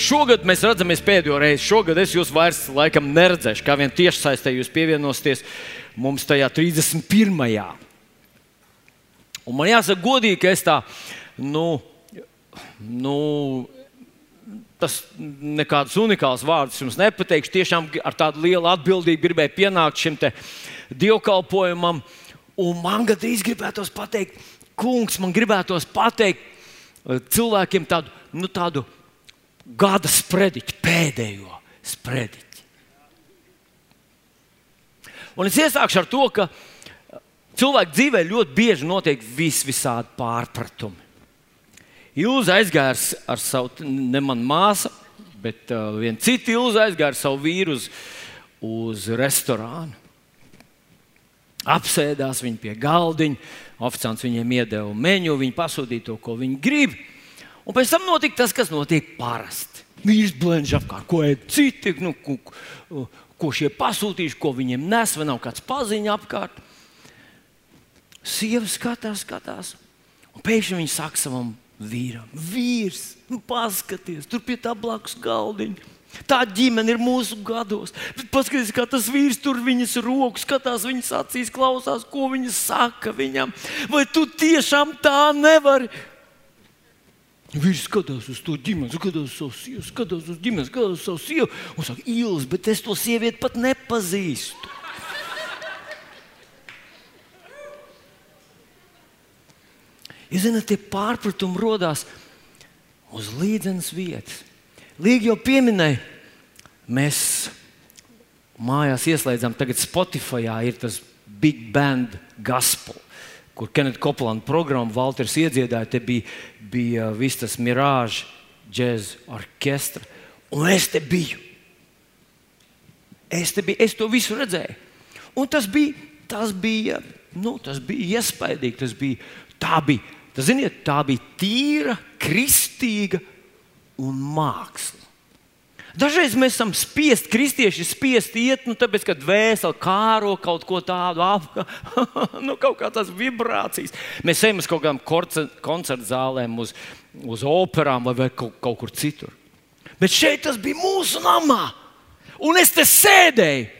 šogad mēs redzamies pēdējo reizi. Šogad es jūs vairs laikam neredzēšu, kā vien tiešsaistē jūs pievienosieties mums tajā 31. Un man jāsaka, godīgi, ka es tā, nu, nu tas nekādus unikālus vārdus jums nepateikšu. Tiešām ar tādu lielu atbildību gribēju pienākt šim dievkalpojumam. Un man gandrīz gribētos pateikt, kungs, man gribētos pateikt eh, cilvēkiem tādu, nu, tādu gada sprediķi, pēdējo sprediķi. Un es iesākšu ar to, ka cilvēku dzīvē ļoti bieži notiek vis visādi pārpratumi. Ilza aizgāja ar, ar savu, ne mana māsa, bet uh, viena cita Ilza aizgāja ar savu vīru uz, uz restorānu. Apsēdās viņi pie galdiņa, oficiāls viņiem iedeva menu, viņi pasūtīja to, ko viņi grib. Un pēc tam notika tas, kas notiek parasti. Viņi izblēņš apkārt, ko ēd citi, nu, ko, ko šie pasūtījuši, ko viņiem nes, vai nav kāds paziņa apkārt. Sieva skatās, skatās, un pēkšņi viņa saka savam vīram, vīrs, nu, paskaties, tur pie tā blakus galdiņa. Tā ģimene ir mūsu gados. Paskatieties, kā tas vīrs tur viņas rokas, skatās viņas acīs, klausās, ko viņa saka viņam. Vai tu tiešām tā nevari? Viņš skatās uz to ģimeni, skatās uz savu sievu, skatās uz ģimeni, skatās uz savu sievu un saka, Ilis, bet es to sievieti pat nepazīstu. Jūs zināt, tie pārpratumi radās uz līdzenas vietas. Līga jau pieminēja, mēs mājās ieslēdzam, tagad Spotify ir tas Big Band Gospel, kur Kenita Koplāna programma Walters iedziedāja. Te bija, bija viss tas mirāžs, džēzus, orķestra. Un es te biju. Es, te biju, es to visu redzēju. Un tas bija, tas bija, nu, tas bija iespaidīgi. Tas bija, tā bija Tas, ziniet, tā bija tīra, kristīga un māksla. Dažreiz mēs esam spiest, kristieši spiest iet, nu, tāpēc, ka dvēseli kāro kaut ko tādu apgājumu, nu, kaut kādas vibrācijas. Mēs ejam uz kaut kādām koncertu zālēm, uz, uz operām vai kaut, kaut kur citur. Bet šeit tas bija mūsu namā, un es te sēdēju.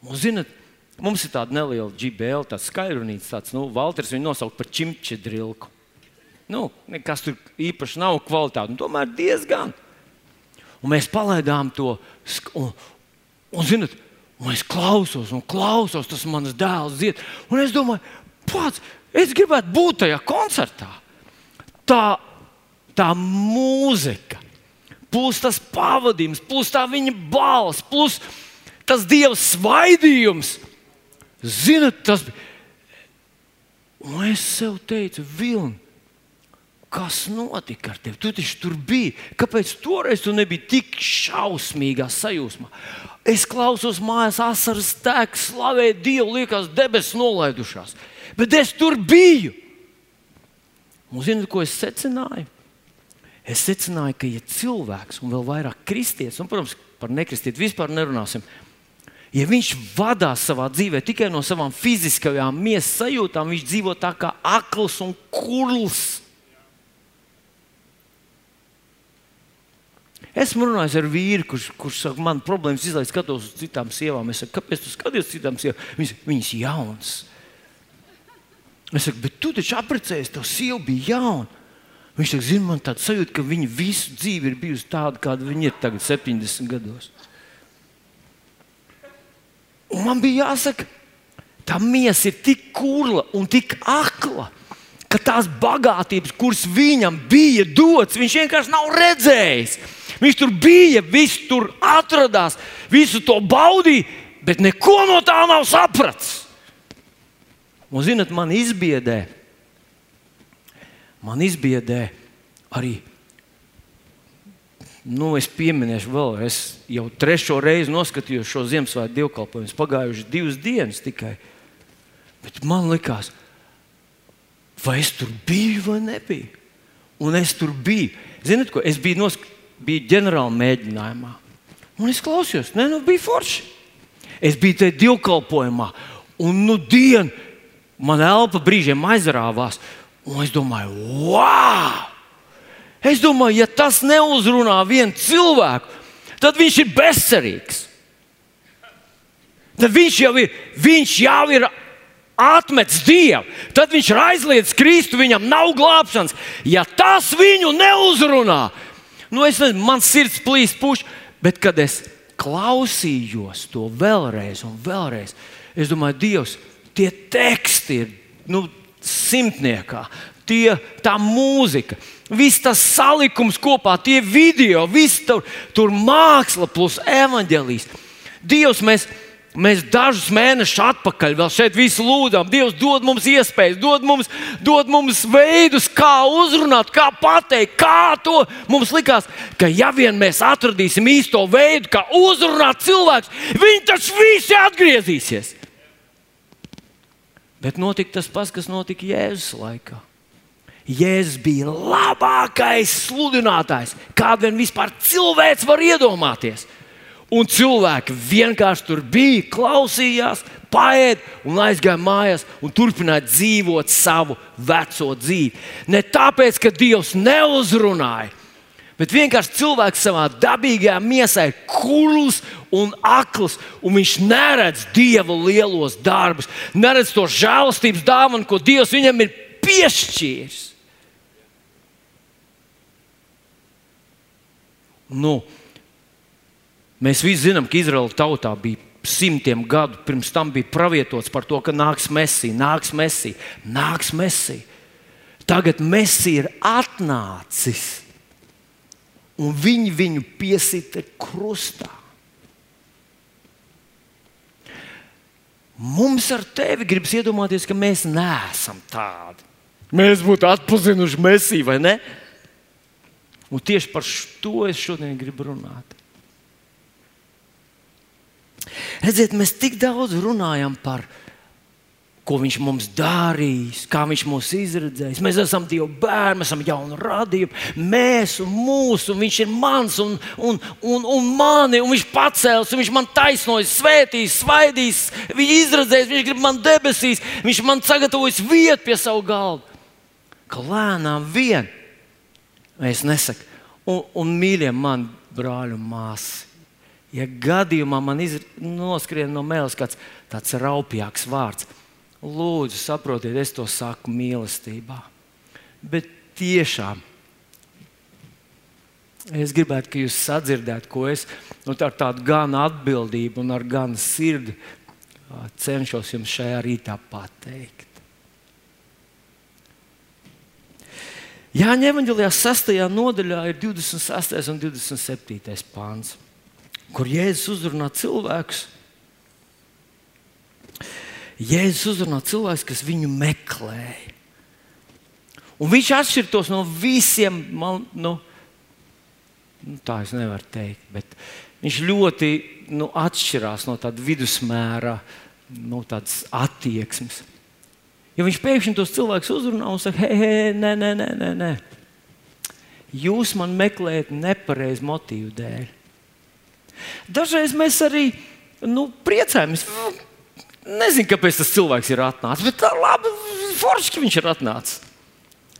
Un, zinat, Mums ir tāda neliela GBL, tāds skaidrunīts, tāds, nu, Valters viņu nosauc par čimčedrilku. Nu, nekas tur īpaši nav kvalitāte, un tomēr diezgan. Un mēs palaidām to, un, un zinot, es klausos, un klausos, tas mans dēls dzied. Un es domāju, pats, es gribētu būt tajā koncertā. Tā, tā mūzika, plus tas pavadījums, plus tā viņa balss, plus tas dieva svaidījums. Ziniet, tas bija. Un es sev teicu, Vilni, kas notika ar tevi? Tu taču tur biji. Kāpēc toreiz tu nebiji tik šausmīgā sajūsmā? Es klausos mājās, asaras tek, slavēju Dievu, liekas, debesis nolaidušās. Bet es tur biju. Un zini, ko es secināju? Es secināju, ka, ja cilvēks, un vēl vairāk kristietis, un, protams, par nekristieti vispār nerunāsim, Ja viņš vadās savā dzīvē tikai no savām fiziskajām miesas sajūtām, viņš dzīvo tā kā akls un kurls. Esmu runājis ar vīru, kurš, kurš saka, man problēmas izlaiž, skatos uz citām sievām. Es saku, kāpēc tu skaties uz citām sievām? Viņas, viņas jaunas. Es saku, bet tu taču apprecējies, tev sieva bija jauna. Viņš saka, zini, man tāda sajūta, ka viņa visu dzīvi ir bijusi tāda, kāda viņa ir tagad, 70 gados. Un man bija jāsaka, tā miesa ir tik kurla un tik akla, ka tās bagātības, kuras viņam bija dotas, viņš vienkārši nav redzējis. Viņš tur bija, viss tur atradās, visu to baudīja, bet neko no tā nav sapratis. Un, zinot, man izbiedē, man izbiedē arī Nu, es pieminēšu vēl, es jau trešo reizi noskatījos šo Ziemassvētku dievkalpojumu. Pagājuši divas dienas tikai. Bet man likās, vai es tur biju vai nebiju. Un es tur biju. Ziniet, ko es biju, nosk... biju ģenerāla mēģinājumā. Un es klausījos, ne, nu bija forši. Es biju tajā dievkalpojumā, un nu dienu man elpa brīžiem aizrāvās. Un es domāju, wow! Es domāju, ja tas neuzrunā vienu cilvēku, tad viņš ir bezcerīgs. Tad viņš jau ir, viņš jau ir atmetis Dievu, tad viņš ir aizliedzis Kristu, viņam nav glābšanas. Ja tas viņu neuzrunā, nu es nezinu, man sirds plīst puš, bet kad es klausījos to vēlreiz un vēlreiz, es domāju, Dievs, tie teksti ir nu, simtniekā, tie, tā mūzika. Viss tas salikums kopā, tie video, viss tur, tur māksla plus evanģēlijas. Dievs, mēs, Mēs dažus mēnešus atpakaļ vēl šeit visu lūdzām. Dievs dod mums iespējas, dod mums, dod mums veidus, kā uzrunāt, kā pateikt, kā to. Mums likās, ka ja vien mēs atradīsim īsto veidu, kā uzrunāt cilvēkus, viņi taču visi atgriezīsies. Bet notika tas pats, kas notika Jēzus laikā. Jēzus bija labākais sludinātājs, kādu vien vispār cilvēks var iedomāties. Un cilvēki vienkārši tur bija, klausījās, paēd un aizgāja mājās un turpināja dzīvot savu veco dzīvi. Ne tāpēc, ka Dievs neuzrunāja, bet vienkārši cilvēks savā dabīgajā miesā ir kurls un akls, un viņš neredz Dieva lielos darbus, neredz to žēlastības dāvanu, ko Dievs viņam ir piešķīris. Nu, Mēs visi zinām, ka Izraēla tautā bija simtiem gadu pirms tam bija pravietots par to, ka nāks mesija, nāks mesija, nāks mesija. Tagad mesija ir atnācis, un viņi viņu piesita krustā. Mums ar tevi gribas iedomāties, ka mēs neesam tādi. Mēs būtu atpazinuši mesiju, vai ne? Un tieši par to es šodien gribu runāt. Redziet, mēs tik daudz runājam par ko viņš mums darīs, kā viņš mūs izredzēs. Mēs esam Dieva bērni, mēs esam jauni radījumi, mēs un mūsu, un viņš ir mans un, un, un, un mani, un viņš pacels, un viņš man taisnojas, svētīs, svaidīs, viņš izredzēs, viņš grib man debesīs, viņš man sagatavojas vietu pie savu galdu. Ka lēnām vien es nesaku, un, un mīļie mani brāļi un māsas ja gadījumā man noskrien no mēles kāds tāds raupjāks vārds, lūdzu, saprotiet, es to saku mīlestībā. Bet tiešām es gribētu, ka jūs sadzirdētu, ko es nu, ar tādu gan atbildību un ar gan sirdi cenšos jums šajā rītā pateikt. Jāņem Evanģelijā 6. nodaļā ir 26. un 27. pāns kur Jēzus uzrunā cilvēkus. Jēzus uzrunā cilvēkus, kas viņu meklēja. Un viņš atšķirtos no visiem, man, nu, nu, tā es nevaru teikt, bet viņš ļoti nu, atšķirās no tāda vidusmēra nu, attieksmes. Ja viņš pēkšņi tos cilvēkus uzrunā un saka, hei, hei, nē, nē, nē, nē. Jūs man meklējat nepareizu motīvu dēļ. Dažreiz mēs arī nu, priecājamies. Nezinu, kāpēc tas cilvēks ir atnācis, bet tā labi, forši, ka viņš ir atnācis.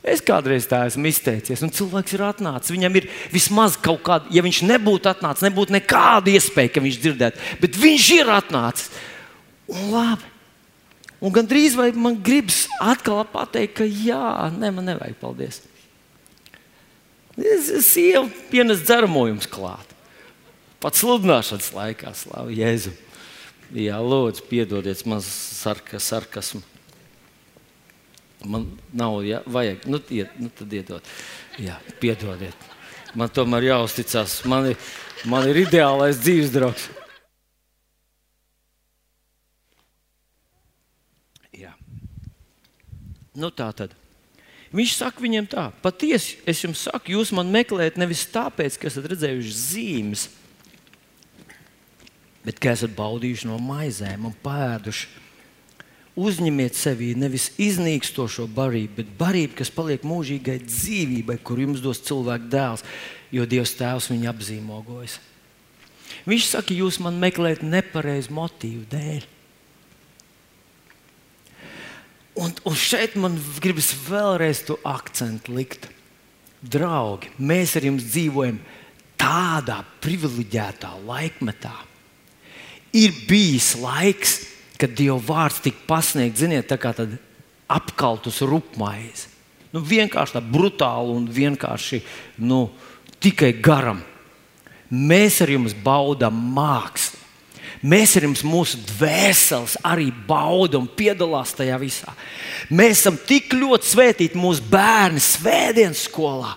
Es kādreiz tā esmu izteicies, un cilvēks ir atnācis. Viņam ir vismaz kaut kāda, ja viņš nebūtu atnācis, nebūtu nekāda iespēja, ka viņš dzirdētu, bet viņš ir atnācis. Un labi. Un gan drīz vai man gribas atkal pateikt, ka jā, ne, man nevajag, paldies. Es, es jau pienesu dzermojumus klāt. Pat sludināšanas laikā, slavu Jēzu. Jā, lūdzu, piedodiet man sarka, sarkasmu. Man nav jā, vajag, nu, iet, nu tad iedod. Jā, piedodiet. Man tomēr jāuzticas. Man ir, man ir ideālais dzīves draugs. Jā. Nu, tā tad. Viņš saka viņiem tā, patiesi es jums saku, jūs man meklējat nevis tāpēc, ka esat redzējuši zīmes, bet ka esat baudījuši no maizēm un pēduši. Uzņemiet sevī nevis iznīkstošo barību, bet barību, kas paliek mūžīgai dzīvībai, kur jums dos cilvēka dēls, jo Dievs Tēvs viņu apzīmogojas. Viņš saka, jūs man meklējat nepareizu motīvu dēļ. Un, un šeit man gribas vēlreiz to akcentu likt. draugi, mēs ar jums dzīvojam tādā privileģētā laikmetā. Ir bijis laiks, kad Dieva vārds tika pasniegts, ziniet, tā kā apkaltus rupmaizi. Nu, vienkārši tā brutāli un vienkārši nu, tikai garam. Mēs ar jums baudām mākslu. Mēs ar jums mūsu dvēseles arī baudām un piedalās tajā visā. Mēs esam tik ļoti svētīti mūsu bērnu svētdienas skolā.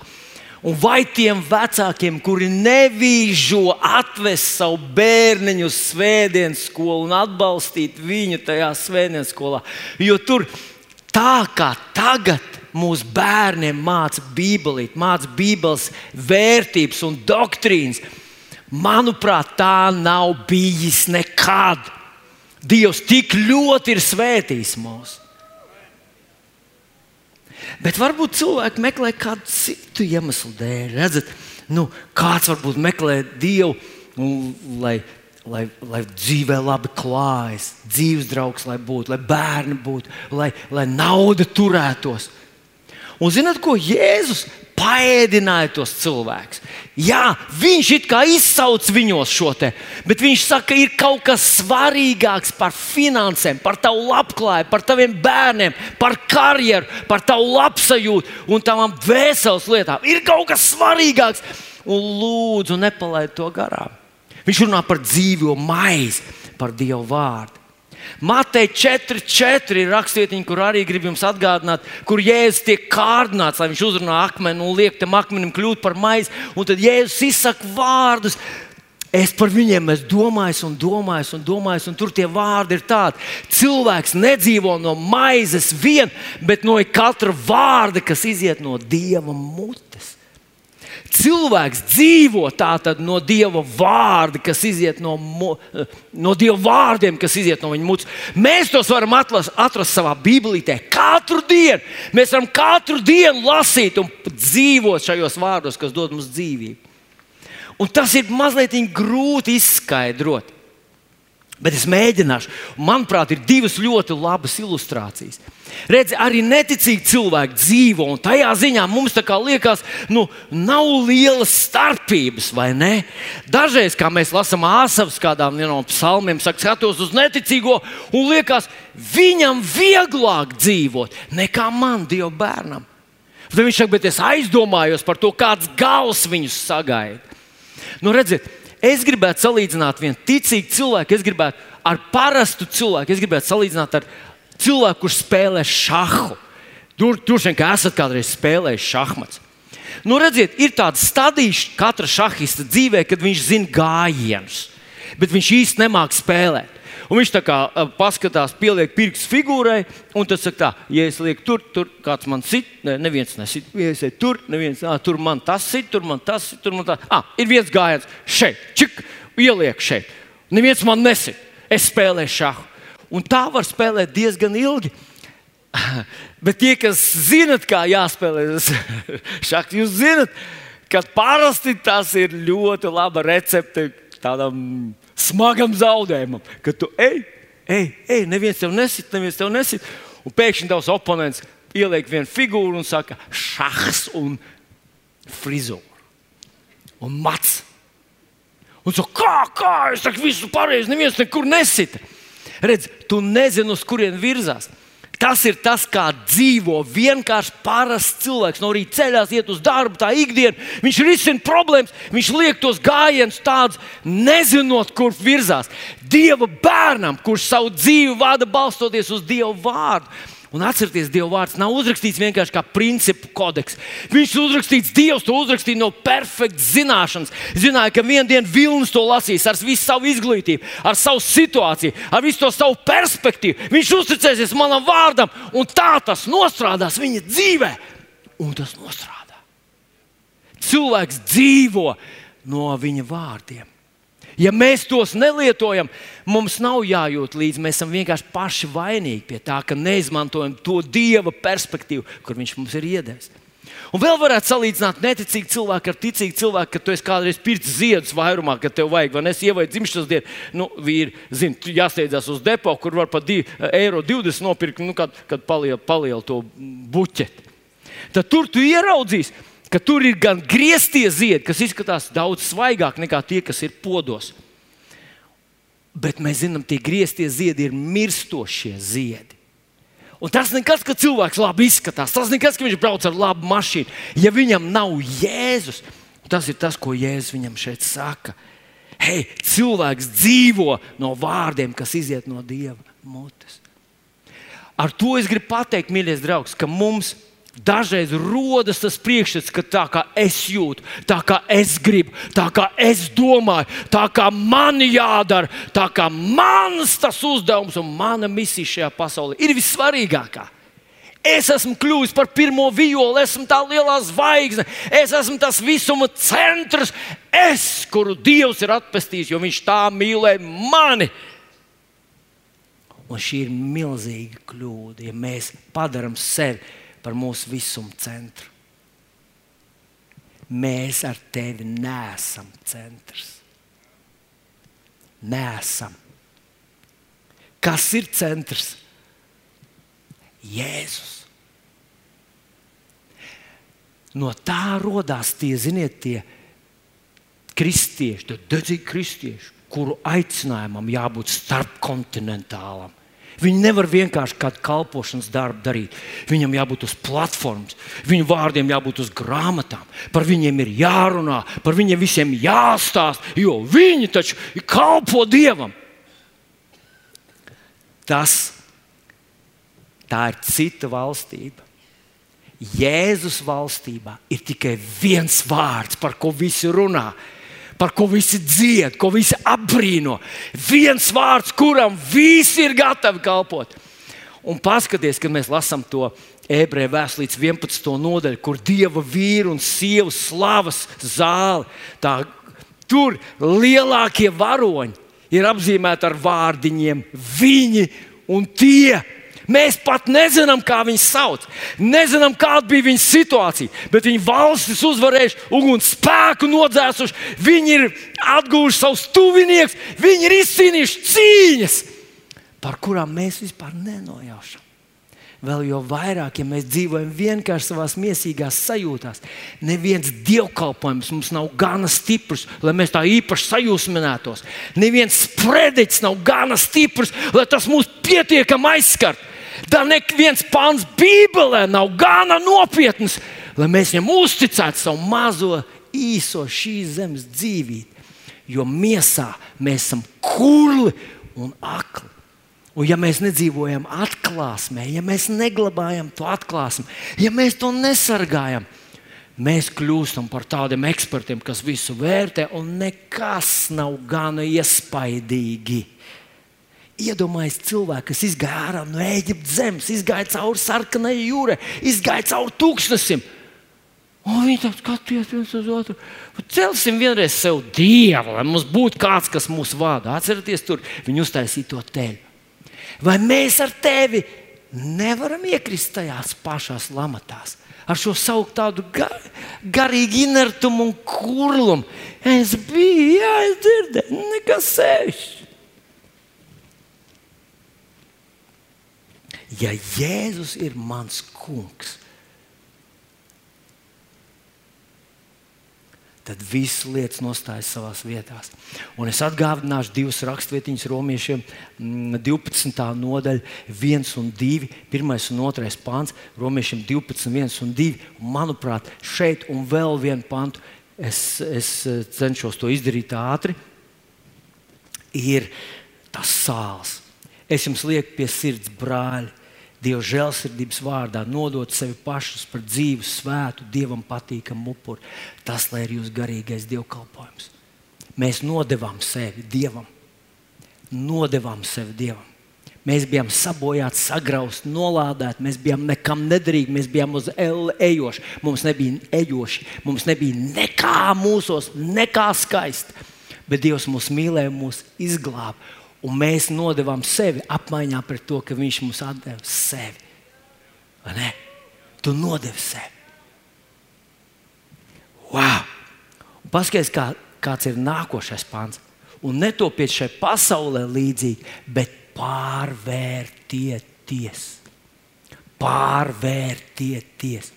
Un vai tiem vecākiem, kuri nevīžo atvest savu bērniņu uz svētdienas skolu un atbalstīt viņu tajā svētdienas skolā, jo tur tā kā tagad mūsu bērniem māca Bībeli, māca Bībeles vērtības un doktrīnas Manuprāt, tā nav bijis nekad. Dievs tik ļoti ir svētījis mūs. Bet varbūt cilvēki meklē kādu citu iemeslu dēļ. Redzat, nu, kāds varbūt meklē Dievu, nu, lai, lai, lai dzīvē labi klājas, dzīves draugs, lai būtu, lai bērni būtu, lai, lai nauda turētos. Un zināt, ko Jēzus paēdināja tos cilvēkus. Jā, viņš it kā izsauc viņos šo te, bet viņš saka, ka ir kaut kas svarīgāks par finansēm, par tavu labklājību, par taviem bērniem, par karjeru, par tavu labsajūtu un tavām dvēseles lietām. Ir kaut kas svarīgāks, un lūdzu, nepalaid to garām. Viņš runā par dzīvo maizi, par Dievu vārdu. Matei 4,4 ir rakstvietiņa, kur arī grib jums atgādināt, kur Jēzus tiek kārdināts, lai viņš uzrunā akmeni un liek tam akmenim kļūt par maizi. Un tad Jēzus izsaka vārdus. Es par viņiem esmu domājis un domājis, un domājis, un tur tie vārdi ir tādi. Cilvēks nedzīvo no maizes vien, bet no katra vārda, kas iziet no dieva mutes cilvēks dzīvo no Dieva vārda, kas iziet no, no Dieva vārdiem, kas iziet no viņa mutes. Mēs tos varam atlas, atrast savā Bībelītē katru dienu. Mēs varam katru dienu lasīt un dzīvot šajos vārdos, kas dod mums dzīvību. Un tas ir mazliet grūti izskaidrot. Bet es mēģināšu. Manuprāt, ir divas ļoti labas ilustrācijas. Redzi, arī neticīgi cilvēki dzīvo, un tajā ziņā mums liekas, nu, nav lielas starpības, vai ne? Dažreiz, kā mēs lasām āsavas kādām no psalmiem, saka, skatos uz neticīgo, un liekas, viņam vieglāk dzīvot nekā man, Dieva bērnam. Tad viņš saka, bet es aizdomājos par to, kāds gals viņus sagaida. Nu, redziet, Es gribētu salīdzināt vienu ticīgu cilvēku, es gribētu ar parastu cilvēku, es gribētu salīdzināt ar cilvēku, kurš spēlē šahu. Tur vien kā esat kādreiz spēlējis šahmats. Nu, redziet, ir tāda stadija katra šahista dzīvē, kad viņš zina gājienus, bet viņš īsti nemāķi spēlēt. Un viņš tā kā paskatās, pieliek pirkstu figūrai, un tas saka, tā, ja es lieku tur, tur kāds man sit, ne, neviens nesit, ja es eju tur, neviens, ah, tur man tas sit, tur man tas sit, tur man tas. Ah, ir viens gājiens šeit, čik, ieliek šeit. Neviens man nesit, es spēlēju šāhu. Un tā var spēlēt diezgan ilgi. Bet tie, kas zinat, kā jāspēlē šādi, jūs zinat, ka parasti tas ir ļoti laba recepte tādam smagam zaudējumam, ka tu ej, ej, ej, neviens tev nesit, neviens tev nesit. Un pēkšņi tavs oponents ieliek vienu figūru un saka, šachs un frizūra un mats. Un tu kā, kā, es saku, visu pareizi, neviens nekur nesita. Redz, tu nezini, uz kurien virzās. Tas ir tas, kā dzīvo vienkārši parasts cilvēks. No rīta ceļās, iet uz darbu, tā ikdiena. Viņš risina problēmas, viņš liek tos gājienus tādus, nezinot, kur virzās. Dieva bērnam, kurš savu dzīvi vada balstoties uz Dieva vārdu. Un atcerieties, Dieva vārds nav uzrakstīts vienkārši kā principu kodeks. Viņš ir uzrakstīts, Dievs to uzrakstīja no perfektas zināšanas. Zināja, ka vienā dienā Vilnis to lasīs ar visu savu izglītību, ar savu situāciju, ar visu to savu perspektīvu. Viņš uzticēsies manam vārdam, un tā tas nostrādās viņa dzīvē. Un tas nostrādā. Cilvēks dzīvo no viņa vārdiem. Ja mēs tos nelietojam, mums nav jājūt līdzi. Mēs esam vienkārši paši vainīgi pie tā, ka neizmantojam to dieva perspektīvu, kur viņš mums ir iedevis. Un vēl varētu salīdzināt neticīgu cilvēku ar ticīgu cilvēku, ka tu esi kādreiz pircis ziedus vairumā, kad tev vajag, vai ne? Ievai dzimšanas dienu, nu, vīri, zini, jāsteidzās uz depo, kur var pat 2,20 eiro nopirkt, nu, kad, kad paliel, paliel to buķeti. Tad tur tu ieraudzīsi, ka tur ir gan grieztie ziedi, kas izskatās daudz svaigāk nekā tie, kas ir podos. Bet mēs zinām, tie grieztie ziedi ir mirstošie ziedi. Un tas nekas, ka cilvēks labi izskatās, tas nekas, ka viņš brauc ar labu mašīnu. Ja viņam nav Jēzus, tas ir tas, ko Jēzus viņam šeit saka. Hei, cilvēks dzīvo no vārdiem, kas iziet no Dieva mutes. Ar to es gribu pateikt, mīļais draugs, ka mums ir Dažreiz rodas tas priekšstats, ka tā kā es jūtu, tā kā es gribu, tā kā es domāju, tā kā man jādara, tā kā mans tas uzdevums un mana misija šajā pasaulē ir vissvarīgākā. Es esmu kļuvis par pirmo violi, esmu tā lielā zvaigzne, es esmu tas visuma centrs, es, kuru Dievs ir atpestījis, jo Viņš tā mīlēja mani. Un šī ir milzīga kļūda, ja mēs padarām sevi par mūsu visumu centru. Mēs ar tevi nesam centrs. Nesam. Kas ir centrs? Jēzus. No tā radās tie, ziniet, tie kristieši, tie dedzīgi kristieši, kuru aicinājumam jābūt starpkontinentālam Viņi nevar vienkārši kādu kalpošanas darbu darīt. Viņam jābūt uz platformas, viņu vārdiem jābūt uz grāmatām, par viņiem ir jārunā, par viņiem visiem jāstāsta, jo viņi taču kalpo Dievam. Tas ir cita valstība. Jēzus valstībā ir tikai viens vārds, par ko visi runā par ko visi dzied, ko visi apbrīno. Viens vārds, kuram visi ir gatavi kalpot. Un paskatieties, kad mēs lasām to ebreju vēstuli līdz 11. nodaļu, kur dieva vīru un sievu slavas zāle. Tā, tur lielākie varoņi ir apzīmēti ar vārdiņiem viņi un tie. Mēs pat nezinām, kā viņi sauc. Nezinām, kāda bija viņa situācija. Bet viņi valstis uzvarējuši, uguns spēku nodzēsuši. Viņi ir atguvuši savus tuviniekus, viņi ir izcīnījuši cīņas, par kurām mēs vispār nenojaušam. Vēl jau vairāk, ja mēs dzīvojam vienkārši savā mīsīgās sajūtās, neviens dievkalpojums mums nav gana stiprs, lai mēs tā īpaši sajūsminātos. Neviens sprediķis nav gana stiprs, lai tas mūs pietiekami aizskartu. Tā neviens pāns Bībelē nav gana nopietns, lai mēs viņam uzticētu savu mazo, īso šīs zemes dzīvību. Jo miesā mēs esam kurli un akli. Un ja mēs nedzīvojam atklāsmē, ja mēs neglabājam to atklāsmi, ja mēs to nesargājam, mēs kļūstam par tādiem ekspertiem, kas visu vērtē, un nekas nav gana iespaidīgi. Iedomājieties, cilvēku, kas izgāja ārā no Eģiptes zemes, izgāja cauri sarkanai jūrai, izgāja cauri tūkstnesim. Un viņi tā skatījās viens uz otru. Celsim vienreiz sev dievu, lai mums būtu kāds, kas mūs vada. Atcerieties, tur viņi uztaisīja to teļu. Vai mēs ar tevi nevaram iekrist tajās pašās lamatās? Ar šo savu tādu gar, garīgu inertumu un kurlumu. Es biju, jā, es dzirdēju, nekas sevišķs. Ja Jēzus ir mans kungs, tad viss lietas nostājas savā vietā. Un es atgādināšu divas rakstvietiņas romiešiem, 12. Mm, nodaļa, 1 un 2, 1 un 2 pāns, romiešiem 12, 1 un 2. Un, manuprāt, šeit un vēl vienu pantu es, es eh, cenšos to izdarīt ātri. Ir tas sāls. Es jums lieku pie sirds, brāļi Dieva žēlsirdības vārdā nodot sevi pašus par dzīvu, svētu, dievam patīkamu upuri. Tas ir jūsu garīgais dievkalpojums. Mēs nodevām sevi dievam. Nodevām sevi dievam. Mēs bijām sabojāti, sagrausti, nolādēti, mēs bijām nekam nederīgi, mēs bijām uz ejoši. Mums nebija ejoši, mums nebija nekā mūsos, nekā skaista. Bet Dievs mūs mīlēja, mūs izglāba un mēs nodevām sevi apmaiņā pret to, ka Viņš mums deva sevi. Tu nodevi sevi. Wow! Paskaties, kā, kāds ir nākošais pāns. Un netopiet šai pasaulē līdzīgi, bet pārvērtieties. Pārvērtieties.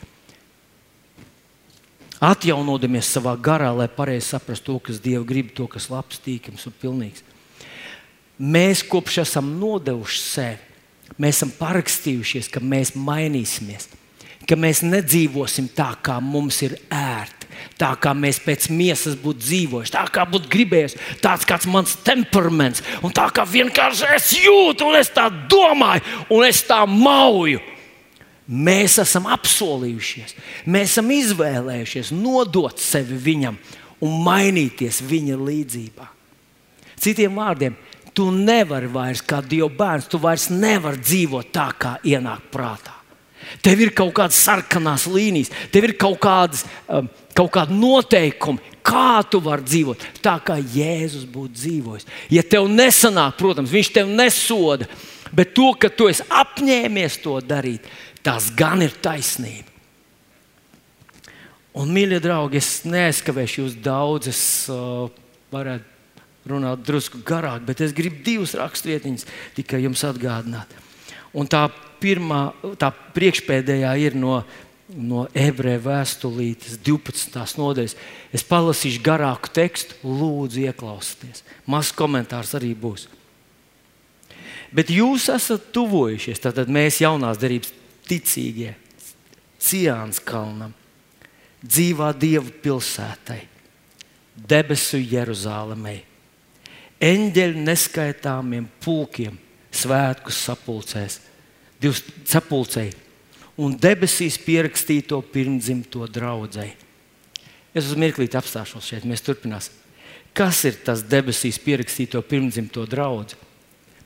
atjaunodamies savā garā, lai pareizi saprastu to, kas Dieva grib, to, kas labs, tīkams un pilnīgs. Mēs kopš esam nodevuši sevi, mēs esam parakstījušies, ka mēs mainīsimies, ka mēs nedzīvosim tā, kā mums ir ērti. Tā kā mēs pēc miesas būtu dzīvojuši, tā kā būtu gribējies, tāds kāds mans temperaments, un tā kā vienkārši es jūtu, un es tā domāju, un es tā mauju. Mēs esam apsolījušies, mēs esam izvēlējušies nodot sevi viņam un mainīties viņa līdzjūtībā. Citiem vārdiem, tu nevari vairs kā Dieva bērns, tu vairs nevari dzīvot tā, kā ienāk prātā. Tev ir kaut kādas sarkanās līnijas, tev ir kaut, kādas, um, kaut kādi noteikumi, kā tu vari dzīvot tā, kā Jēzus būtu dzīvojis. Ja tev nesanāk, protams, viņš tev nesoda, bet to, ka tu esi apņēmies to darīt, Tas gan ir taisnība. Un, mīļie draugi, es neaizskavēšu jūs daudz, es uh, varētu runāt drusku garāk, bet es gribu divas rakstvietiņas tikai jums atgādināt. Un tā pirmā, tā priekšpēdējā ir no, no ebreju vēstulītes 12. nodaļas. Es palasīšu garāku tekstu, lūdzu, ieklausieties. Mazs komentārs arī būs. Bet jūs esat tuvojušies, tātad mēs jaunās darbības ticīgie Cijāns kalnam, dzīvā Dieva pilsētai, debesu Jeruzālēmai, eņģeļu neskaitāmiem pulkiem, svētkus sapulcēs, divas sapulcēji un debesīs pierakstīto pirmdzimto draudzēji. Es uz mirklīti apstāšos šeit, mēs turpināsim. Kas ir tas debesīs pierakstīto pirmdzimto draugu?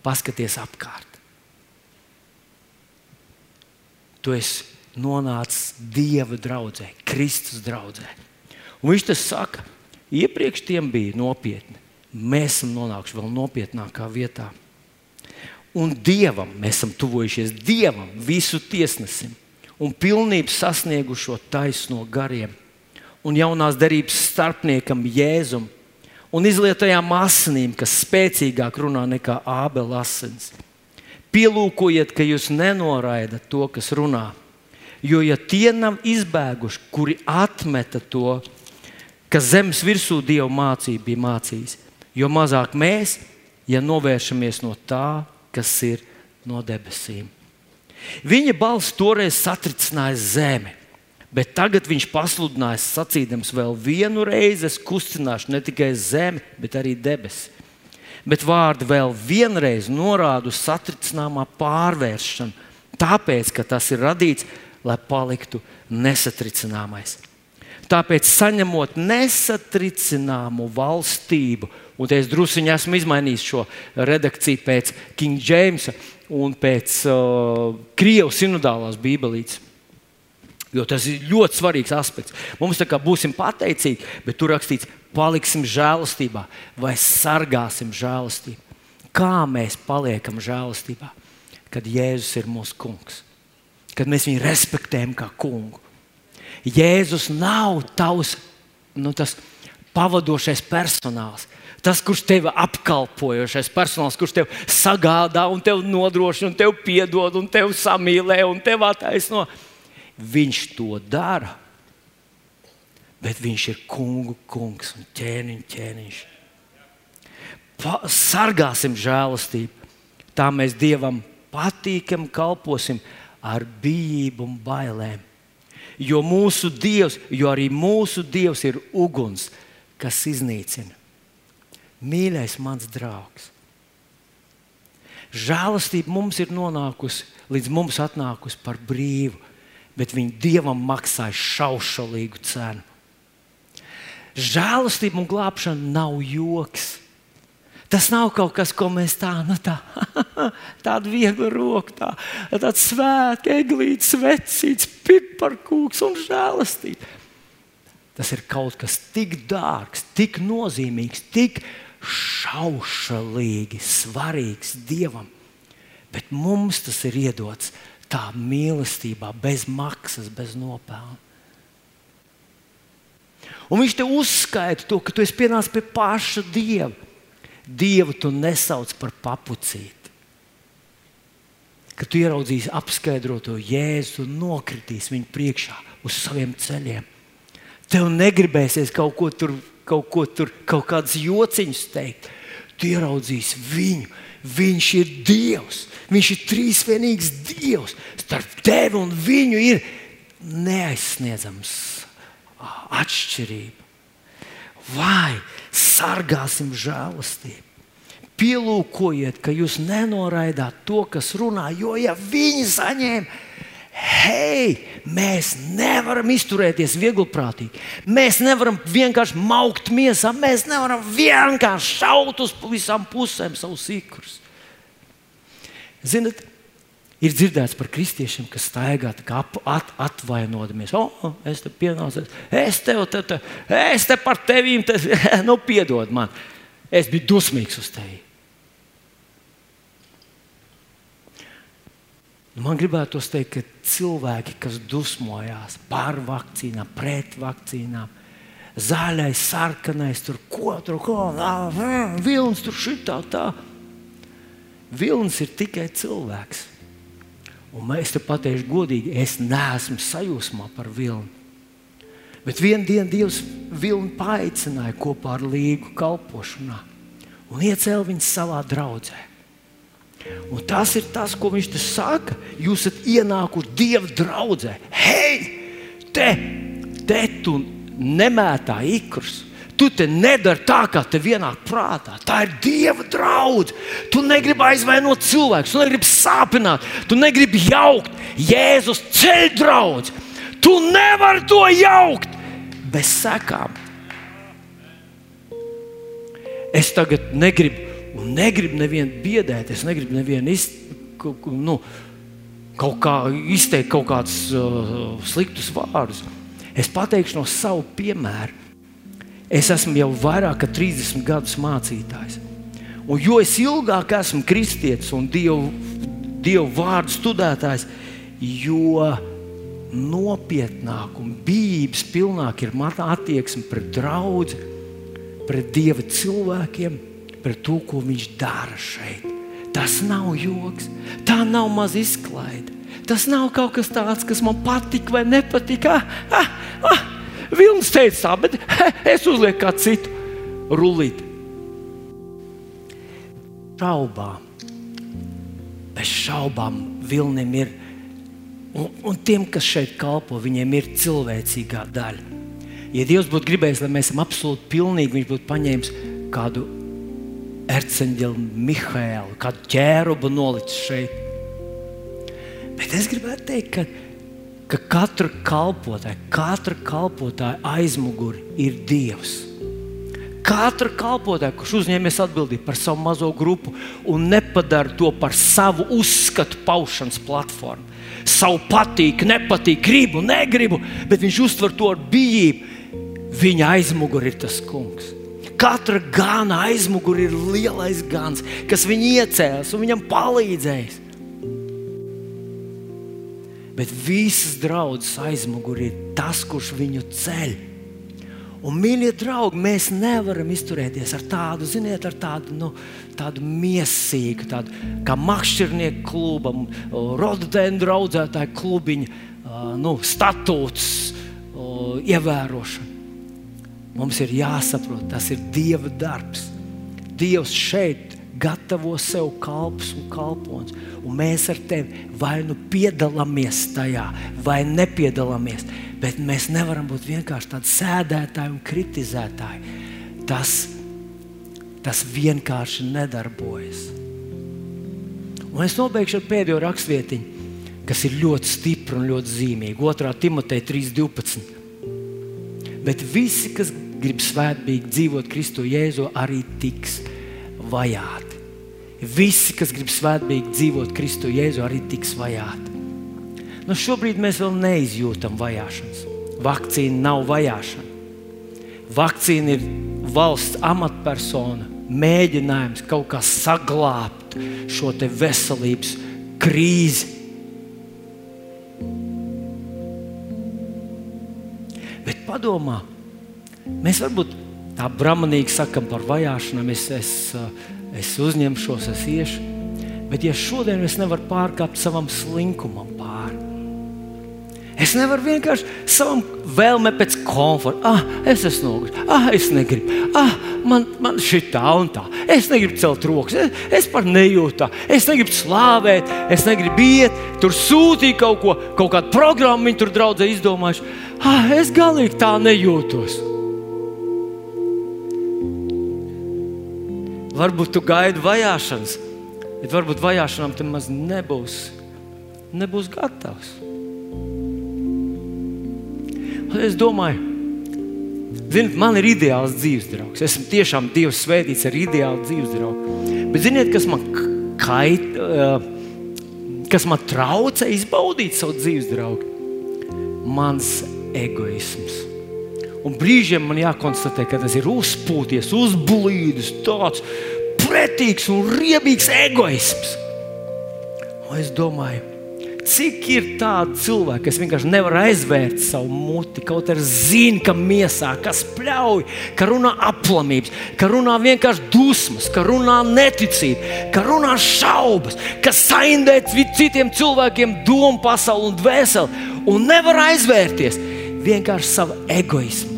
Paskaties apkārt. tu esi nonācis Dieva draudzē, Kristus draudzē. Un viņš tas saka, iepriekš tiem bija nopietni. Mēs esam nonākuši vēl nopietnākā vietā. Un Dievam mēs esam tuvojušies Dievam, visu tiesnesim un pilnībā sasniegušo taisno gariem un jaunās derības starpniekam Jēzum un izlietojām asinīm, kas spēcīgāk runā nekā ābela asins. Pielūkojiet, ka jūs nenoraidat to, kas runā. Jo, ja tie nav izbēguši, kuri atmeta to, kas zemes virsū Dieva mācība bija mācījis, jo mazāk mēs, ja novēršamies no tā, kas ir no debesīm. Viņa balss toreiz satricināja zemi, bet tagad viņš pasludināja, sacīdams, vēl vienu reizi es kustināšu ne tikai zemi, bet arī debesis bet vārdi vēl vienreiz norāda uz satricināmā pārvēršanu, tāpēc, ka tas ir radīts, lai paliktu nesatricināmais. Tāpēc, saņemot nesatricināmu valstību, un es druskuļi esmu izmainījis šo redakciju pēc King Jamesa un pēc uh, Krievijas sinodālās bībelītes. Jo tas ir ļoti svarīgs aspekts. Mums tā kā būsim pateicīgi, bet tur rakstīts, paliksim žēlastībā vai sargāsim žēlastību. Kā mēs paliekam žēlastībā? Kad Jēzus ir mūsu kungs, kad mēs viņu respektējam kā kungu. Jēzus nav tavs nu, pavadošais personāls. Tas, kurš tevi apkalpojošais personāls, kurš tev sagādā un tev nodrošina, un tev piedod, un tev samīlē, un tev attaisno, viņš to dara bet viņš ir kungu kungs un ķēniņš ķēniņš. Pa, sargāsim žēlastību, tā mēs Dievam patīkam kalposim ar bijību un bailēm. Jo mūsu Dievs, jo arī mūsu Dievs ir uguns, kas iznīcina. Mīļais, mans draugs, žēlastība mums ir nonākusi līdz mums atnākusi par brīvu, bet viņa Dievam maksāja šaušalīgu cenu žēlastība un glābšana nav joks. Tas nav kaut kas, ko mēs tā, nu tā, tādu vieglu roku, tā, tāds svēts, eglīts, vecīts, piparkūks un žēlastība. Tas ir kaut kas tik dārgs, tik nozīmīgs, tik šaušalīgi svarīgs Dievam. Bet mums tas ir iedots tā mīlestībā, bez maksas, bez nopelna. Un viņš te uzskaita to, ka tu esi pienācis pie paša dieva. Dievu tu nesauc par papucīti. Kad tu ieraudzīsi apskaidroto jēzu, tu nokritīsi viņu priekšā uz saviem ceļiem. Tev negribēsies kaut ko tur, kaut, ko tur, kaut kādus jociņus teikt. Tu ieraudzīsi viņu. Viņš ir Dievs. Viņš ir trīsvienīgs Dievs. Starp tevi un viņu ir neaizsniedzams atšķirība. Vai sargāsim žēlastību? Pielūkojiet, ka jūs nenoraidāt to, kas runā, jo ja viņi saņēma, hei, mēs nevaram izturēties vieglprātīgi. Mēs nevaram vienkārši maukt miesā, mēs nevaram vienkārši šaut uz visām pusēm savus īkrus. Ziniet, Ir dzirdēts par kristiešiem, kas staigā ap, at, atvainodamies. O, oh, es te pienācu, es tev te, te, es te par tevīm, te, nu, piedod man. Es biju dusmīgs uz tevi. Nu, man gribētu teikt, ka cilvēki, kas dusmojās par vakcīnām, pret vakcīnām, zaļais, sarkanais, tur ko tur, ko, vilnis tur šitā, tā. Vilnis ir tikai cilvēks. Un es te pateikšu godīgi, es neesmu sajūsmā par vilni. Bet vienā dienā Dievs vilni paaicināja kopā ar līgu kalpošanā un iecēla viņu savā draudzē. Un tas ir tas, ko viņš te saka. Jūs esat ienākuši Dieva draudzē. Hei, te, te tu nemētā ikrus! Tu te nedari tā, kā tev ienāk prātā. Tā ir Dieva draudzība. Tu negribi aizvainot cilvēku, tu negribi sāpināt, tu negribi jaukt. Jēzus ceļ draudz. Tu nevari to jaukt bez sekām. Es tagad negribu, un negribu nevienu biedēt, es negribu nevienu iz, nu, kaut kā izteikt kaut kādus uh, sliktus vārdus. Es pateikšu no savu piemēru. Es esmu jau vairāk kā 30 gadus mācītājs. Un jo es ilgāk esmu kristietis un dievu, dievu vārdu studētājs, jo nopietnāk un bijības pilnāk ir mana attieksme pret draugu, pret dieva cilvēkiem, pret to, ko viņš dara šeit. Tas nav joks, tā nav maza izklaide. Tas nav kaut kas tāds, kas man patīk vai nepatīk. Ah, ah, ah, Vilnis teica tā, bet es uzlieku kā citu rullīti. Šaubām, bez šaubām, Vilnim ir. Un, un tiem, kas šeit kalpo, viņiem ir cilvēcīgā daļa. Ja Dievs būtu gribējis, lai mēs esam absolūti pilnīgi, Viņš būtu paņēmis kādu erceņģeli, Mihālu, kādu ķērubu nolicis šeit. Bet es gribētu teikt, ka ka katra kalpotāja, katra kalpotāja aizmugurē ir Dievs. Katra kalpotāja, kurš uzņēmies atbildību par savu mazo grupu un nepadara to par savu uzskatu paušanas platformu, savu patīk, nepatīk, gribu, negribu, bet viņš uztver to ar bijību. Viņa aizmugurē ir tas kungs. Katra gana aizmugurē ir lielais gans, kas viņu iecēlās un viņam palīdzējis bet visas draudzes aizmugurē ir tas, kurš viņu ceļ. Un, mīļie draugi, mēs nevaram izturēties ar tādu, ziniet, ar tādu, nu, tādu miesīgu, tādu kā makšķernieku klubu, rododendru audzētāju klubiņu, nu, statūtus ievērošanu. Mums ir jāsaprot, tas ir Dieva darbs. Dievs šeit gatavo sev kalpus un kalpons. Un mēs ar tevi vai nu piedalāmies tajā, vai nepiedalāmies. Bet mēs nevaram būt vienkārši tādi sēdētāji un kritizētāji. Tas, tas vienkārši nedarbojas. Un es nobeigšu ar pēdējo rakstvietiņu, kas ir ļoti stipra un ļoti zīmīga. 2. Timoteja 3.12. Bet visi, kas grib svētīgi dzīvot Kristu Jēzu, arī tiks vajāti. Visi, kas grib svētīgi dzīvot Kristu Jēzu, arī tiks vajāti. Nu, šobrīd mēs vēl neizjūtam vajāšanas. Vakcīna nav vajāšana. Vakcīna ir valsts amatpersona mēģinājums kaut kā saglabāt šo veselības krīzi. Bet padomā, mēs varbūt tā brāmanīgi sakam par vajāšanām. Es, es, es uzņemšos, es iešu. Bet, ja šodien es nevaru pārkāpt savam slinkumam pāri, Es nevaru vienkārši savam vēlmei pēc komforta. Ah, es esmu noguris, ah, es negribu, ah, man, man šī tā un tā. Es negribu celt rokas, es, es par nejūtu, es negribu slāvēt, es negribu iet, tur sūtīt kaut ko, kaut kādu programmu viņi tur draudzē izdomājuši. Ah, es galīgi tā nejūtos. Varbūt tu gaidi vajāšanas, bet varbūt vajāšanām tam maz nebūs, nebūs gatavs. Es domāju, ziniet, man ir ideāls dzīves draugs. Esmu tiešām Dieva svētīts ar ideālu dzīves draugu. Bet ziniet, kas man kait, kas man traucē izbaudīt savu dzīves draugu? Mans egoisms. Un brīžiem man jākonstatē, ka tas ir uzpūties, uzbūvēts, tāds pretīgs un riebīgs egoisms. Un es domāju, Cik ir tādi cilvēki, kas vienkārši nevar aizvērt savu muti, kaut arī zina, ka miesā, kas pļauj, ka runā aplamības, ka runā vienkārši dusmas, ka runā neticība, ka runā šaubas, ka saindē citiem cilvēkiem domu pasauli un dvēseli un nevar aizvērties vienkārši savu egoismu.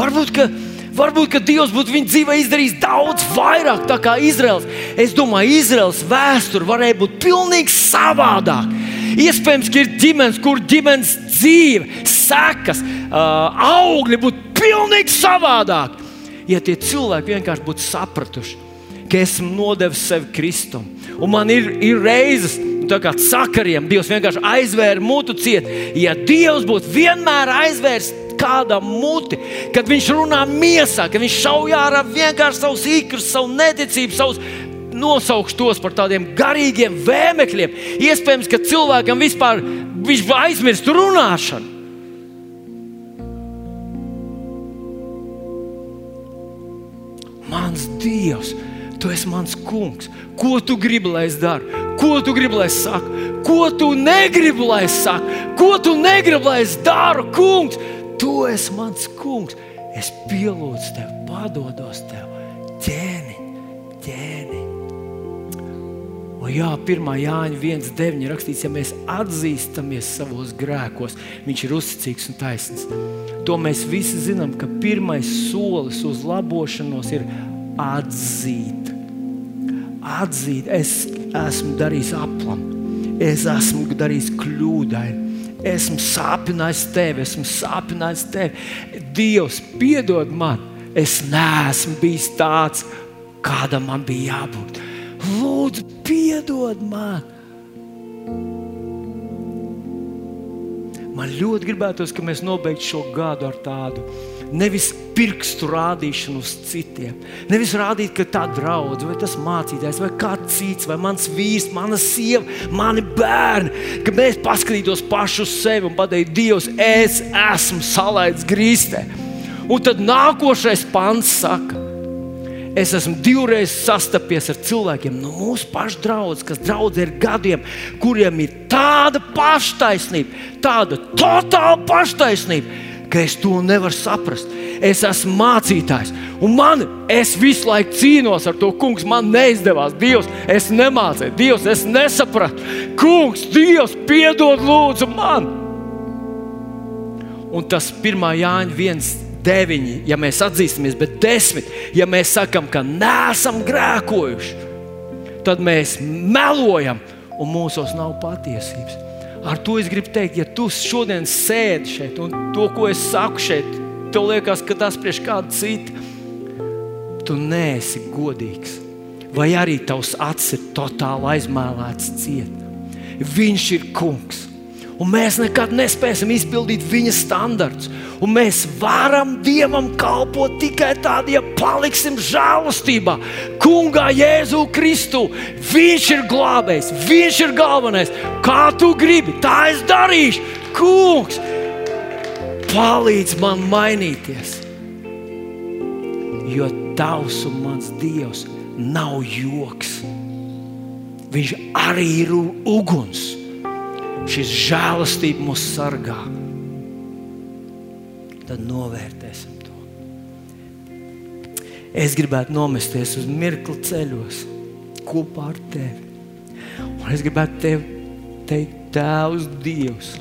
Varbūt, ka Varbūt Dievs būtu viņa dzīvē izdarījis daudz vairāk nekā Izraels. Es domāju, Izraels vēsture varēja būt pilnīgi savādāka. Iespējams, ka ir ģimenes, kur ģimenes dzīve, sekas, augļi būtu pilnīgi savādāki. Ja tie cilvēki vienkārši būtu sapratuši, ka esmu nodevis sevi Kristum, un man ir, ir reizes, tā kā sakariem, Dievs vienkārši aizvēra mutu ciet. Ja Dievs būtu vienmēr aizvērs kādam muti, kad viņš runā miesā, kad viņš šaujā ar vienkārši savus īkrus, savu neticību, savus nosaukšu tos par tādiem garīgiem vēmekļiem. Iespējams, ka cilvēkam vispār viņš aizmirst runāšanu. Mans Dievs, tu esi mans kungs. Ko tu gribi, lai es daru? Ko tu gribi, lai es saku? Ko tu negribi, lai es saku? Ko tu negribi, lai es daru, kungs? Tu esi mans kungs. Es pielūdzu tevi, padodos tev, ķēni, ķēni. O jā, 1. Jāņa 1,9 rakstīts, ja mēs atzīstamies savos grēkos, viņš ir uzticīgs un taisnīgs. To mēs visi zinām, ka pirmais solis uz labošanos ir atzīt. Atzīt, es esmu darījis aplam, es esmu darījis kļūdainu esmu sāpinājis tevi, esmu sāpinājis tevi. Dievs, piedod man, es neesmu bijis tāds, kādam man bija jābūt. Lūdzu, piedod man! Man ļoti gribētos, ka mēs nobeigtu šo gadu ar tādu nevis pirkstu rādīšanu uz citiem. Nevis rādīt, ka tā draudzene, vai tas mācītājs, vai kāds cits, vai mans vīrs, mana sieva, mani bērni, ka mēs paskatītos pašu uz sevi un pateiktu, Dievs, es esmu salaists grīstē. Un tad nākošais pants saka, Es esmu divreiz sastapies ar cilvēkiem no mūsu pašu draudzes, kas draudzē ir gadiem, kuriem ir tāda paštaisnība, tāda totāla paštaisnība, ka es to nevaru saprast. Es esmu mācītājs, un man, es visu laiku cīnos ar to, kungs, man neizdevās. Dievs, es nemācīju, Dievs, es nesapratu. Kungs, Dievs, piedod lūdzu man! Un tas 1. Jāņa 1 deviņi, ja mēs atzīstamies, bet desmit, ja mēs sakām, ka neesam grēkojuši, tad mēs melojam un mūsos nav patiesības. Ar to es gribu teikt, ja tu šodien sēdi šeit un to, ko es saku šeit, tev liekas, ka tas priekš kāda cita, tu neesi godīgs. Vai arī tavs acis ir totāli aizmēlēts ciet. Viņš ir kungs un mēs nekad nespēsim izpildīt viņa standartus. Un mēs varam Dievam kalpot tikai tad, ja paliksim žēlastībā. Kungā Jēzu Kristu. Viņš ir glābējs, viņš ir galvenais. Kā tu gribi, tā es darīšu. Kungs, palīdz man mainīties. Jo tavs un mans Dievs nav joks. Viņš arī ir uguns šis žēlastība mūs sargā, tad novērtēsim to. Es gribētu nomesties uz mirkli ceļos kopā ar tevi. Un es gribētu tevi teikt, Tēvs, Dievs,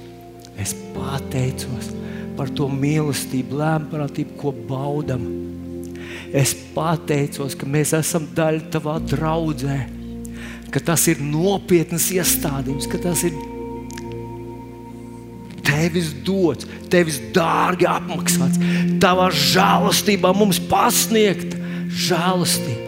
es pateicos par to mīlestību, lēmprātību, ko baudam. Es pateicos, ka mēs esam daļa tavā draudzē, ka tas ir nopietnas iestādījums, ka tas ir tevis dots, tevis dārgi apmaksāts, tavā žēlastībā mums pasniegt žēlastību.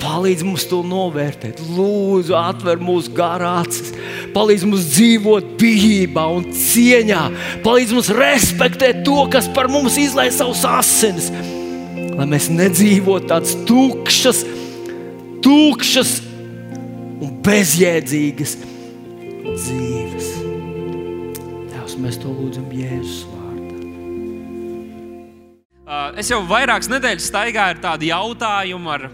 Palīdz mums to novērtēt, lūdzu, atver mūsu garācis, palīdz mums dzīvot bijībā un cieņā, palīdz mums respektēt to, kas par mums izlaiž savus asinis, lai mēs nedzīvotu tādas tukšas, tukšas un bezjēdzīgas mēs to lūdzam Jēzus vārdā. Uh, es jau vairākas nedēļas staigāju ar tādu jautājumu, ar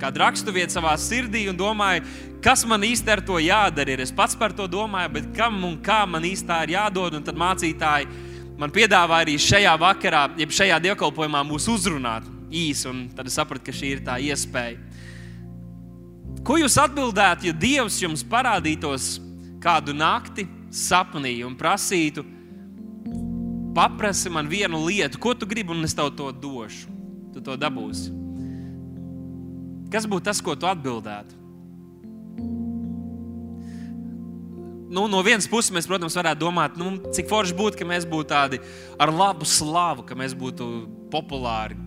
kādu raksturvietu savā sirdī un domāju, kas man īsti ar to jādara. Ir. Es pats par to domāju, bet kam un kā man īstenībā ir jādod. Un tad mācītāji man piedāvāja arī šajā vakarā, jeb šajā dievkalpojumā mūs uzrunāt īsi. Tad es sapratu, ka šī ir tā iespēja. Ko jūs atbildētu, ja Dievs jums parādītos kādu nakti sapnī un prasītu, paprasti man vienu lietu, ko tu gribi, un es tev to došu? Tu to dabūsi. Kas būtu tas, ko tu atbildētu? Nu, no vienas puses, mēs, protams, varētu domāt, nu, cik forši būtu, ka mēs būtu tādi ar labu slavu, ka mēs būtu populāri.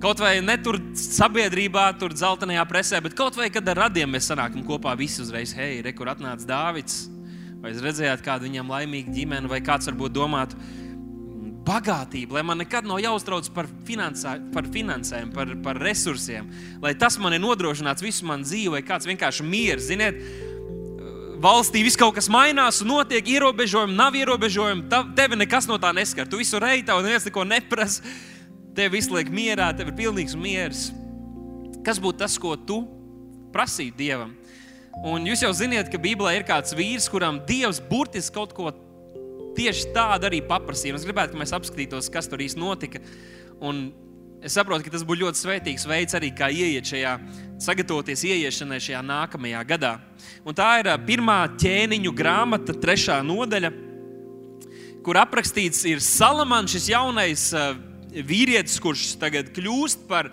Kaut vai ne tur sabiedrībā, tur dzeltenajā presē, bet kaut vai kad ar radiem mēs sanākam kopā visi uzreiz, hei, re, kur atnāca Dāvids, vai jūs redzējāt kādu viņam laimīgu ģimeni, vai kāds varbūt domātu, bagātību, lai man nekad nav jāuztrauc par, finansā, par finansēm, par, par resursiem, lai tas man ir nodrošināts visu manu dzīvi, vai kāds vienkārši miers. Ziniet, valstī viss kaut kas mainās, un notiek ierobežojumi, nav ierobežojumi. Tevi nekas no tā neskar. Tu visu reiķi, un neviens neko neprasa. Tev viss liek mierā, tev ir pilnīgs miers. Kas būtu tas, ko tu prasītu Dievam? Un jūs jau zināt, ka Bībelē ir kāds vīrs, kuram Dievs burtiski kaut ko tieši tādu arī paprasīju. Es gribētu, lai mēs apskatītos, kas tur īstenībā notika. Un es saprotu, ka tas būtu ļoti svētīgs veids arī kā ieiet šajā, sagatavoties ieiešanai šajā nākamajā gadā. Un tā ir pirmā ķēniņu grāmata, trešā nodaļa, kur aprakstīts ir Salamans, šis jaunais vīrietis, kurš tagad kļūst par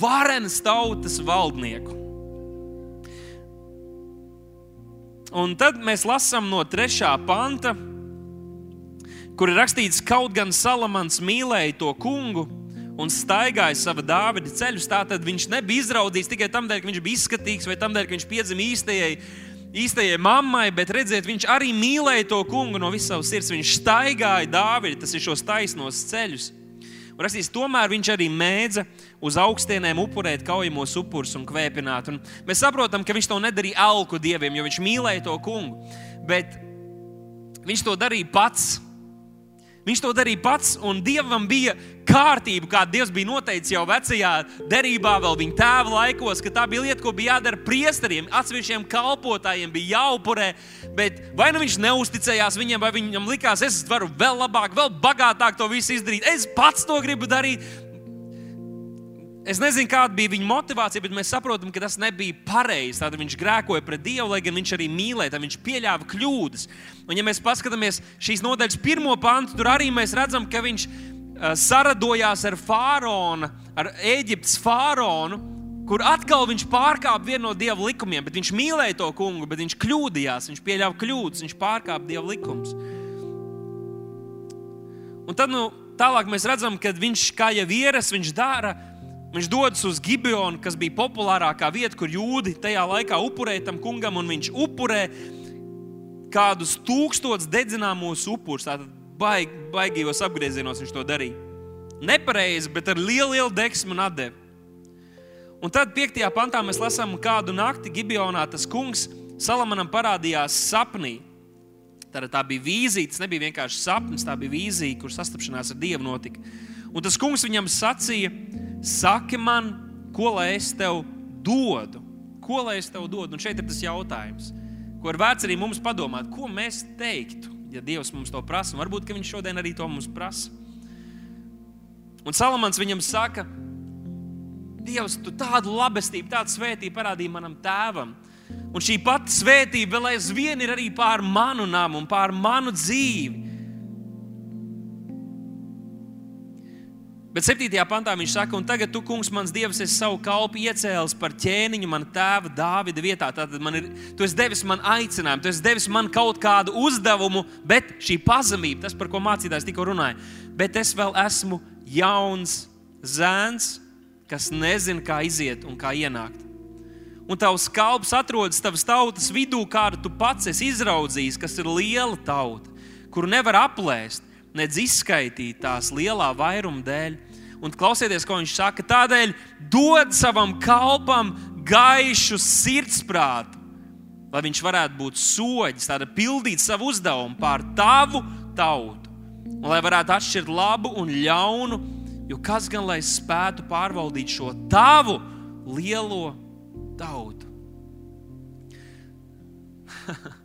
varenas tautas valdnieku. Un tad mēs lasām no 3. panta kur ir rakstīts, kaut gan Salamans mīlēja to kungu un staigāja sava dāvida ceļus, tātad viņš nebija izraudzīts tikai tam dēļ, ka viņš bija izskatīgs vai tam dēļ, ka viņš piedzima īstajai, īstajai mammai, bet redziet, viņš arī mīlēja to kungu no visas savas sirds. Viņš staigāja dāvidi, tas ir šos taisnos ceļus. Un rakstīs, tomēr viņš arī mēdza uz augstienēm upurēt kaujamos upurus un kvēpināt. Un mēs saprotam, ka viņš to nedarīja alku dieviem, jo viņš mīlēja to kungu. Bet viņš to darīja pats Viņš to darīja pats, un Dievam bija kārtība, kāda Dievs bija noteicis jau vecajā derībā, vēl viņa tēva laikos, ka tā bija lieta, ko bija jādara priesteriem, atsevišķiem kalpotājiem, bija jāupurē. Bet vai nu viņš neusticējās viņiem, vai viņam likās, es varu vēl labāk, vēl bagātāk to visu izdarīt, es pats to gribu darīt. Es nezinu, kāda bija viņa motivācija, bet mēs saprotam, ka tas nebija pareizi. Tad viņš grēkoja pret Dievu, lai gan viņš arī mīlēja, tad viņš pieļāva kļūdas. Un, ja mēs paskatāmies šīs nodaļas pirmo pantu, tur arī mēs redzam, ka viņš uh, saradojās ar faraonu, ar Eģiptes faraonu, kur atkal viņš pārkāpa vienu no dieva likumiem. Bet viņš mīlēja to kungu, bet viņš kļūdījās, viņš pieļāva kļūdas, viņš pārkāpa dieva likumus. Un tad nu, tālāk mēs redzam, ka viņš kā jau vīrs, viņš dara Viņš dodas uz Gibeonu, kas bija populārākā vieta, kur jūdi tajā laikā upurēja tam kungam, un viņš upurē kādus tūkstošus dedzināmos upurus. Tātad baig, baigījos apgriezienos viņš to darīja. Nepareizi, bet ar lielu, lielu deksmu un atdevi. Un tad 5. pantā mēs lasām, kādu nakti Gibeonā tas kungs Salamanam parādījās sapnī. Tātad tā bija vīzija, tas nebija vienkārši sapnis, tā bija vīzija, kur sastapšanās ar Dievu notika. Un tas kungs viņam sacīja, Saki man, ko lai es tev dodu? Ko lai es tev dodu? Un šeit ir tas jautājums, ko ir vērts arī mums padomāt, ko mēs teiktu, ja Dievs mums to prasa. Varbūt Viņš šodien arī to mums prasa. Un Salamans viņam saka, Dievs, tu tādu labestību, tādu svētību parādīji manam tēvam. Un šī pati svētība vēl aizvien ir arī pār manu namu un pār manu dzīvi. Bet 7. pantā viņš saka, un tagad tu, kungs, mans dievs, esi savu kalpu iecēlis par ķēniņu mana tēva Dāvida vietā. Tātad man ir, tu esi devis man aicinājumu, tu esi devis man kaut kādu uzdevumu, bet šī pazemība, tas, par ko mācītājs tikko runāja, bet es vēl esmu jauns zēns, kas nezina, kā iziet un kā ienākt. Un tavs kalps atrodas tavas tautas vidū, kādu tu pats esi izraudzījis, kas ir liela tauta, kuru nevar aplēst, nedz izskaitīt tās lielā vairuma dēļ Un klausieties, ko viņš saka. Tādēļ dod savam kalpam gaišu sirdsprātu, lai viņš varētu būt soģis, tāda pildīt savu uzdevumu pār tavu tautu. Un lai varētu atšķirt labu un ļaunu, jo kas gan lai spētu pārvaldīt šo tavu lielo tautu?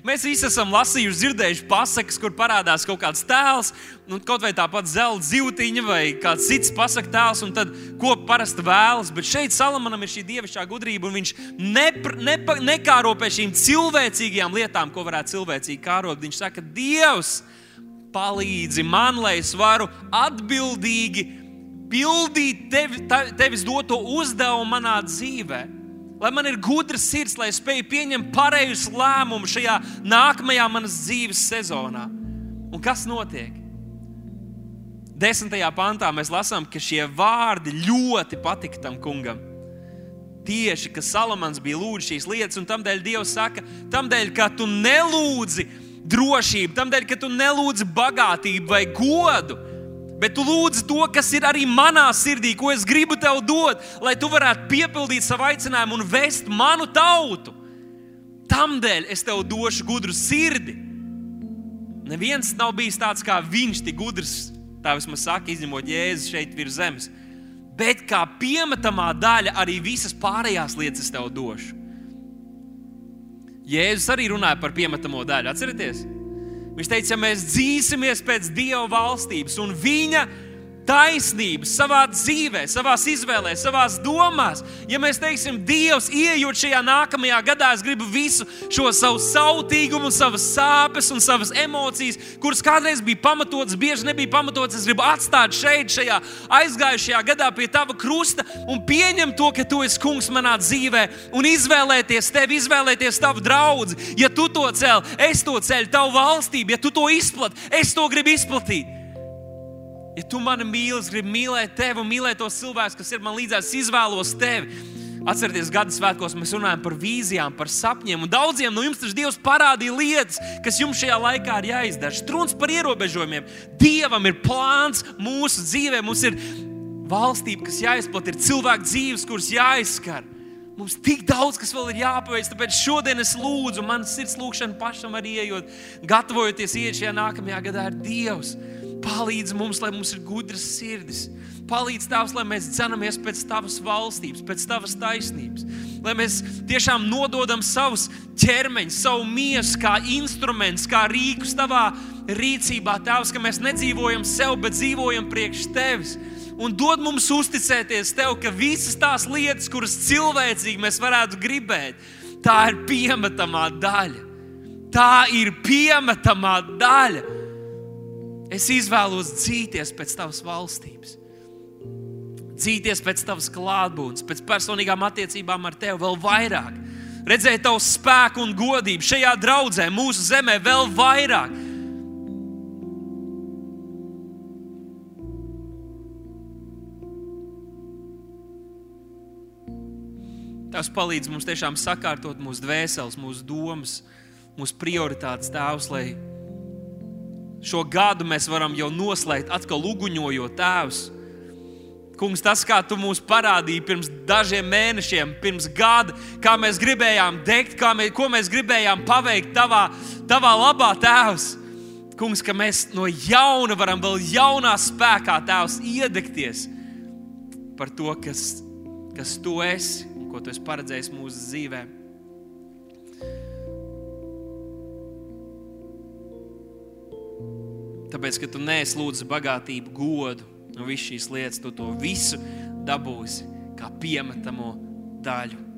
Mēs visi esam lasījuši, dzirdējuši pasakas, kur parādās kaut kāds tēls, nu, kaut vai tāpat zelta zīltiņa vai kāds cits pasakā tēls, un tad ko parasti vēlas. Bet šeit Salamanam ir šī dievišķā gudrība, un viņš nepr, nepa, nekāro pie šīm cilvēcīgajām lietām, ko varētu cilvēcīgi kārot. Viņš saka, Dievs, palīdzi man, lai es varu atbildīgi pildīt tevi, tevis doto uzdevumu manā dzīvēm lai man ir gudrs sirds, lai spēju pieņemt pareizus lēmumus šajā nākamajā manas dzīves sezonā. Un kas notiek? Desmitajā pantā mēs lasām, ka šie vārdi ļoti patika tam kungam. Tieši, ka Salamans bija lūdzis šīs lietas, un tādēļ Dievs saka, tādēļ, ka tu nelūdzi drošību, tādēļ, ka tu nelūdzi bagātību vai godu, bet tu lūdzi to, kas ir arī manā sirdī, ko es gribu tev dot, lai tu varētu piepildīt savu aicinājumu un vest manu tautu. Tādēļ es tev došu gudru sirdi. Neviens nav bijis tāds kā viņš, tik gudrs, tā vismaz saka, izņemot Jēzu šeit virs zemes. Bet kā piemetamā daļa arī visas pārējās lietas tev došu. Jēzus arī runāja par piemetamo daļu. Atcerieties! Viņš teica, ja mēs dzīsimies pēc Dieva valstības un Viņa taisnības savā dzīvē, savā izvēlē, savā domās. Ja mēs teiksim, Dievs, ieejot šajā nākamajā gadā, es gribu visu šo savu sautīgumu, savas sāpes un savas emocijas, kuras kādreiz bija pamatotas, bieži nebija pamatotas, es gribu atstāt šeit, šajā aizgājušajā gadā pie tava krusta un pieņemt to, ka tu esi kungs manā dzīvē un izvēlēties tevi, izvēlēties tavu draugu. Ja tu to cēl, es to ceļu, tavu valstību, ja tu to izplati, es to gribu izplatīt. Ja tu mani mīli, es gribu mīlēt tevi un mīlēt tos cilvēkus, kas ir man līdzās, izvēlos tevi. Atcerieties, gada svētkos mēs runājam par vīzijām, par sapņiem. Daudziem no jums tas Dievs parādīja lietas, kas jums šajā laikā ir jāizdara. Strūns par ierobežojumiem. Dievam ir plāns mūsu dzīvē. Mums ir valstība, kas jāizplatīt, ir cilvēku dzīves, kuras jāizskar. Mums tik daudz, kas vēl ir jāpaveic. Tāpēc šodien es lūdzu, man sirds lūgšana pašam arī ejot, gatavojoties iet šajā nākamajā gadā ar Dievu. Palīdz mums, lai mums ir gudras sirdis. Palīdz Tēvs, lai mēs dzenamies pēc Tavas valstības, pēc Tavas taisnības. Lai mēs tiešām nododam savus ķermeņus, savu miesu kā instrumentus, kā rīkus Tavā rīcībā, Tēvs, ka mēs nedzīvojam sev, bet dzīvojam priekš Tevis. Un dod mums uzticēties Tev, ka visas tās lietas, kuras cilvēcīgi mēs varētu gribēt, tā ir piemetamā daļa. Tā ir piemetamā daļa Es izvēlos dzīties pēc tavas valstības, dzīties pēc tavas klātbūtnes, pēc personīgām attiecībām ar tevi vēl vairāk, redzēt tavu spēku un godību šajā draudzē, mūsu zemē vēl vairāk. Tas palīdz mums tiešām sakārtot mūsu dvēseles, mūsu domas, mūsu prioritātes, Tēvs, lai šo gadu mēs varam jau noslēgt, atkal uguņojot tēvs. Kungs, tas, kā tu mums parādīji pirms dažiem mēnešiem, pirms gada, kā mēs gribējām degt, kā mēs, ko mēs gribējām paveikt tavā, tavā labā tēvs. Kungs, ka mēs no jauna varam vēl jaunā spēkā tēvs iedegties par to, kas, kas tu esi un ko tu esi paredzējis mūsu dzīvēm. Tāpēc, ka tu neesi lūdzis bagātību, godu un visu šīs lietas, tu to visu dabūsi kā piemetamo daļu